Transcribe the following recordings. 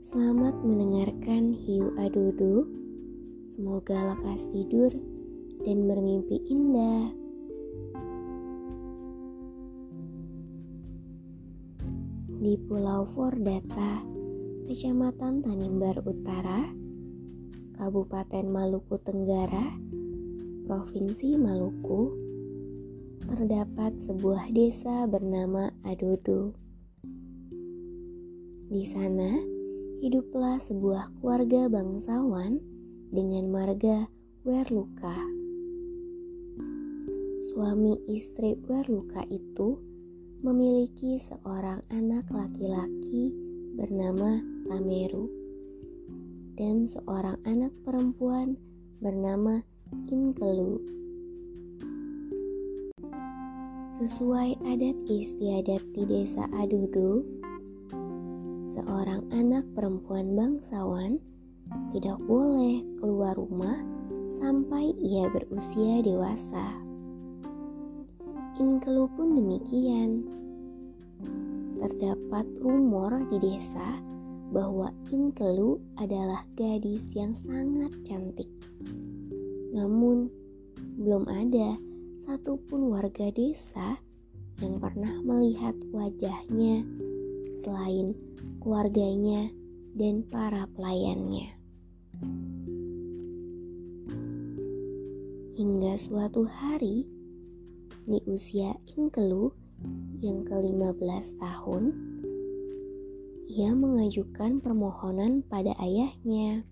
Selamat mendengarkan Hiu Adudu. Semoga lekas tidur dan bermimpi indah. Di Pulau Fordata, Kecamatan Tanimbar Utara, Kabupaten Maluku Tenggara, Provinsi Maluku, terdapat sebuah desa bernama Adodo. Di sana, hiduplah sebuah keluarga bangsawan dengan marga Werluka. Suami istri Werluka itu memiliki seorang anak laki-laki bernama Tameru dan seorang anak perempuan bernama Inkelu. Sesuai adat istiadat di desa Adudu, seorang anak perempuan bangsawan tidak boleh keluar rumah sampai ia berusia dewasa. Inkelu pun demikian. Terdapat rumor di desa bahwa Inkelu adalah gadis yang sangat cantik. Namun, belum ada satupun warga desa yang pernah melihat wajahnya selain keluarganya, dan para pelayannya. Hingga suatu hari, di usia Inkelu yang ke-15 tahun, ia mengajukan permohonan pada ayahnya.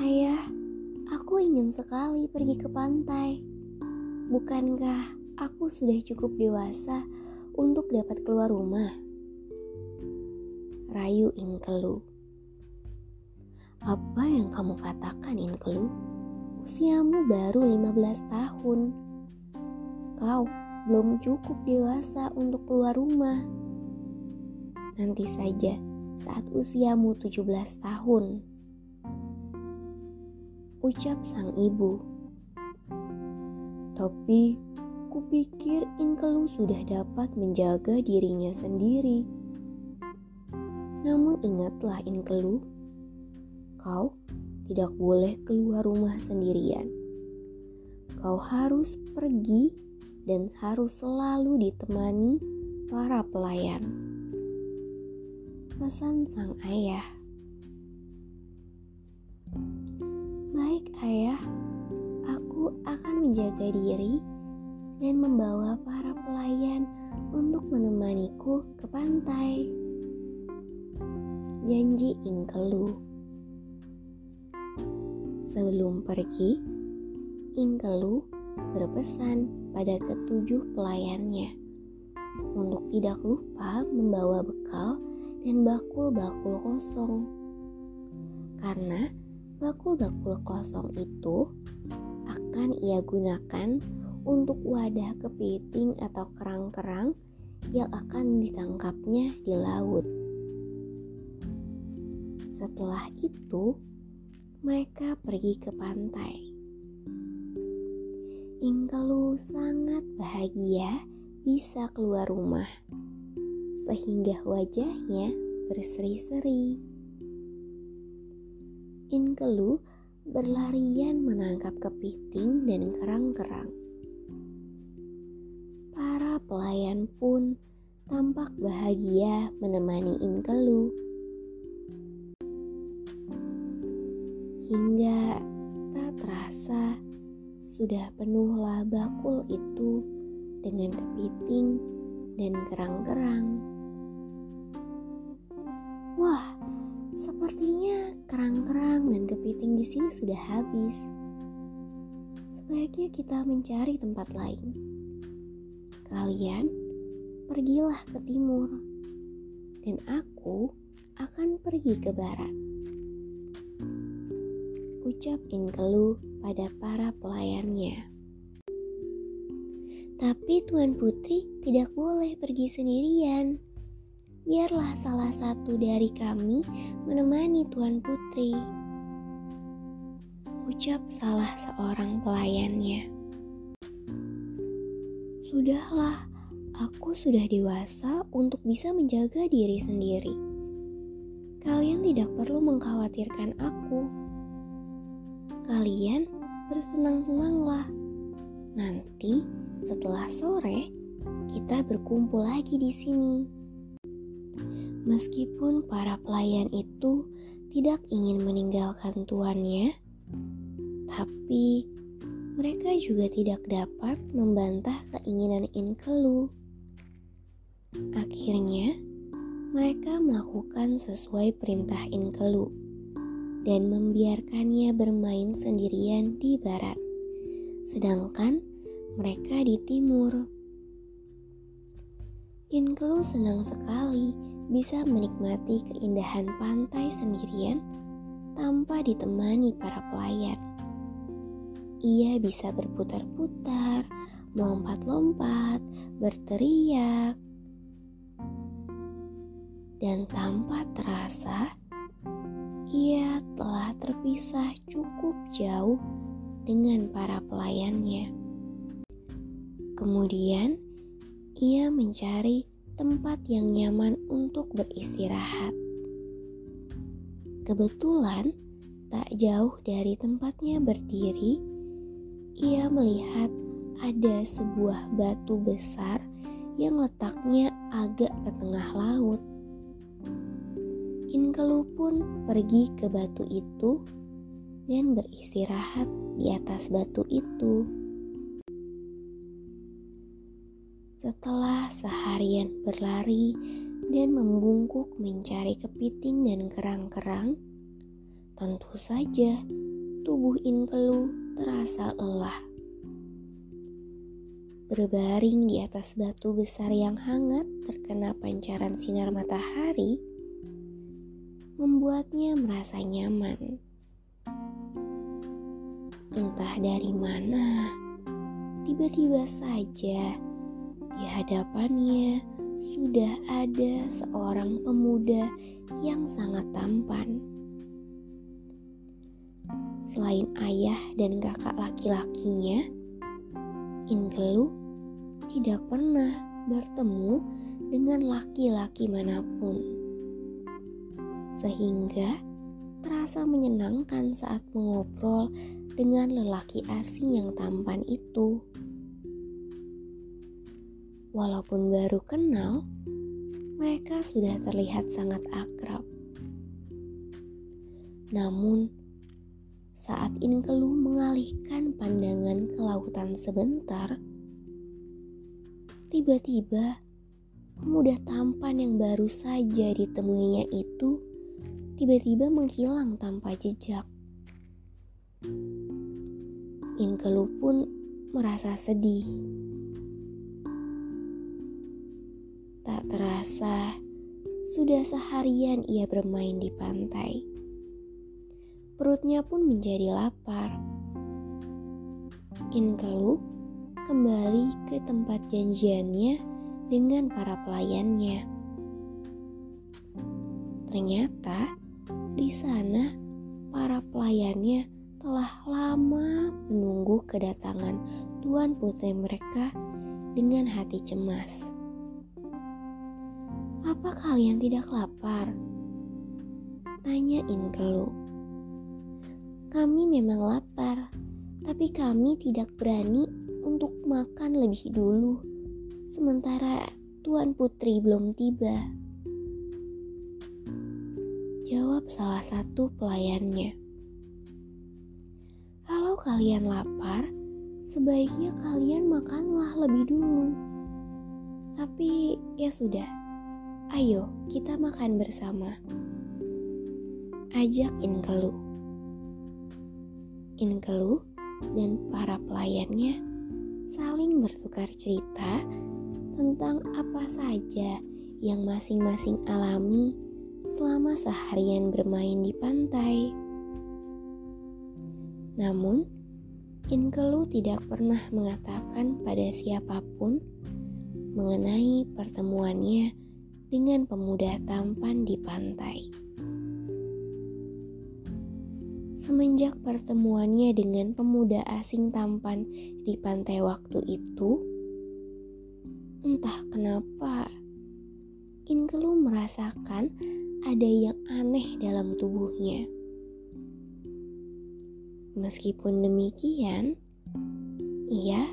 Ayah, aku ingin sekali pergi ke pantai. Bukankah aku sudah cukup dewasa untuk dapat keluar rumah. Rayu Inkelu. Apa yang kamu katakan Inkelu? Usiamu baru 15 tahun. Kau belum cukup dewasa untuk keluar rumah. Nanti saja saat usiamu 17 tahun. Ucap sang ibu. Tapi Kupikir Inkelu sudah dapat menjaga dirinya sendiri. Namun ingatlah Inkelu, kau tidak boleh keluar rumah sendirian. Kau harus pergi dan harus selalu ditemani para pelayan. Pesan sang ayah. Baik ayah, aku akan menjaga diri dan membawa para pelayan untuk menemaniku ke pantai. Janji Inkelu. Sebelum pergi, Inkelu berpesan pada ketujuh pelayannya untuk tidak lupa membawa bekal dan bakul-bakul kosong. Karena bakul-bakul kosong itu akan ia gunakan untuk wadah kepiting atau kerang-kerang yang akan ditangkapnya di laut. Setelah itu, mereka pergi ke pantai. Ingkelu sangat bahagia bisa keluar rumah, sehingga wajahnya berseri-seri. Inkelu berlarian menangkap kepiting dan kerang-kerang. Para pelayan pun tampak bahagia menemani Inkelu. Hingga tak terasa sudah penuhlah bakul itu dengan kepiting dan kerang-kerang. Wah, sepertinya kerang-kerang dan kepiting di sini sudah habis. Sebaiknya kita mencari tempat lain. Kalian pergilah ke timur, dan aku akan pergi ke barat. Ucap Inkelu pada para pelayannya. Tapi Tuan Putri tidak boleh pergi sendirian. Biarlah salah satu dari kami menemani Tuan Putri. Ucap salah seorang pelayannya. Sudahlah, aku sudah dewasa untuk bisa menjaga diri sendiri. Kalian tidak perlu mengkhawatirkan aku. Kalian bersenang-senanglah. Nanti setelah sore, kita berkumpul lagi di sini. Meskipun para pelayan itu tidak ingin meninggalkan tuannya, tapi mereka juga tidak dapat membantah keinginan Inkelu. Akhirnya, mereka melakukan sesuai perintah Inkelu dan membiarkannya bermain sendirian di barat. Sedangkan mereka di timur. Inkelu senang sekali bisa menikmati keindahan pantai sendirian tanpa ditemani para pelayan. Ia bisa berputar-putar, melompat-lompat, berteriak, dan tanpa terasa ia telah terpisah cukup jauh dengan para pelayannya. Kemudian, ia mencari tempat yang nyaman untuk beristirahat. Kebetulan, tak jauh dari tempatnya berdiri, ia melihat ada sebuah batu besar yang letaknya agak ke tengah laut. Inkelu pun pergi ke batu itu dan beristirahat di atas batu itu. Setelah seharian berlari dan membungkuk mencari kepiting dan kerang-kerang, tentu saja tubuh Inkelu terasa lelah. Berbaring di atas batu besar yang hangat terkena pancaran sinar matahari, membuatnya merasa nyaman. Entah dari mana, tiba-tiba saja di hadapannya sudah ada seorang pemuda yang sangat tampan. Selain ayah dan kakak laki-lakinya, Inkelu tidak pernah bertemu dengan laki-laki mana pun. Sehingga terasa menyenangkan saat mengobrol dengan lelaki asing yang tampan itu. Walaupun baru kenal, mereka sudah terlihat sangat akrab. Namun, saat Inkelu mengalihkan pandangan ke lautan sebentar, tiba-tiba pemuda tampan yang baru saja ditemuinya itu tiba-tiba menghilang tanpa jejak. Inkelu pun merasa sedih Tak terasa, sudah seharian ia bermain di pantai. Perutnya pun menjadi lapar. Inkelu kembali ke tempat janjiannya dengan para pelayannya. Ternyata di sana para pelayannya telah lama menunggu kedatangan tuan putri mereka dengan hati cemas. Apa kalian tidak lapar? Tanya Inkelu. kami memang lapar, tapi kami tidak berani untuk makan lebih dulu. Sementara Tuan Putri belum tiba. Jawab salah satu pelayannya. Kalau kalian lapar, sebaiknya kalian makanlah lebih dulu. Tapi ya sudah, ayo kita makan bersama. Ajak Inkelu. Inkelu dan para pelayannya saling bertukar cerita tentang apa saja yang masing-masing alami selama seharian bermain di pantai. Namun, Inkelu tidak pernah mengatakan pada siapa pun mengenai pertemuannya dengan pemuda tampan di pantai. Semenjak pertemuannya dengan pemuda asing tampan di pantai waktu itu, entah kenapa Inkelu merasakan ada yang aneh dalam tubuhnya. Meskipun demikian, ia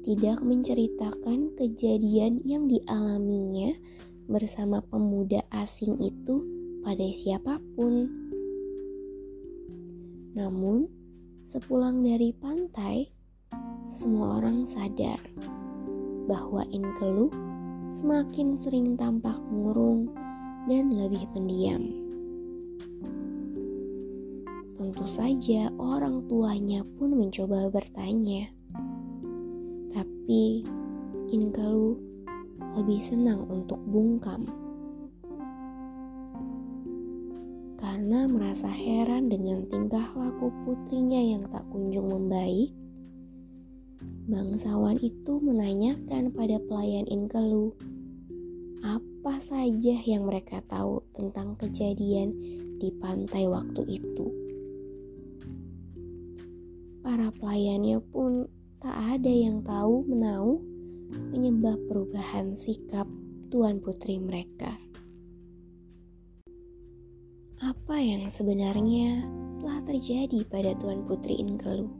tidak menceritakan kejadian yang dialaminya bersama pemuda asing itu pada siapa pun. Namun, sepulang dari pantai, semua orang sadar bahwa Inkelu semakin sering tampak murung dan lebih pendiam. Tentu saja orang tuanya pun mencoba bertanya. Tapi Inkelu lebih senang untuk bungkam. Karena merasa heran dengan tingkah laku putrinya yang tak kunjung membaik, bangsawan itu menanyakan pada pelayan Inkelu apa saja yang mereka tahu tentang kejadian di pantai waktu itu. Para pelayannya pun tak ada yang tahu menau penyebab perubahan sikap tuan putri mereka apa yang sebenarnya telah terjadi pada Tuan Putri Inkelu.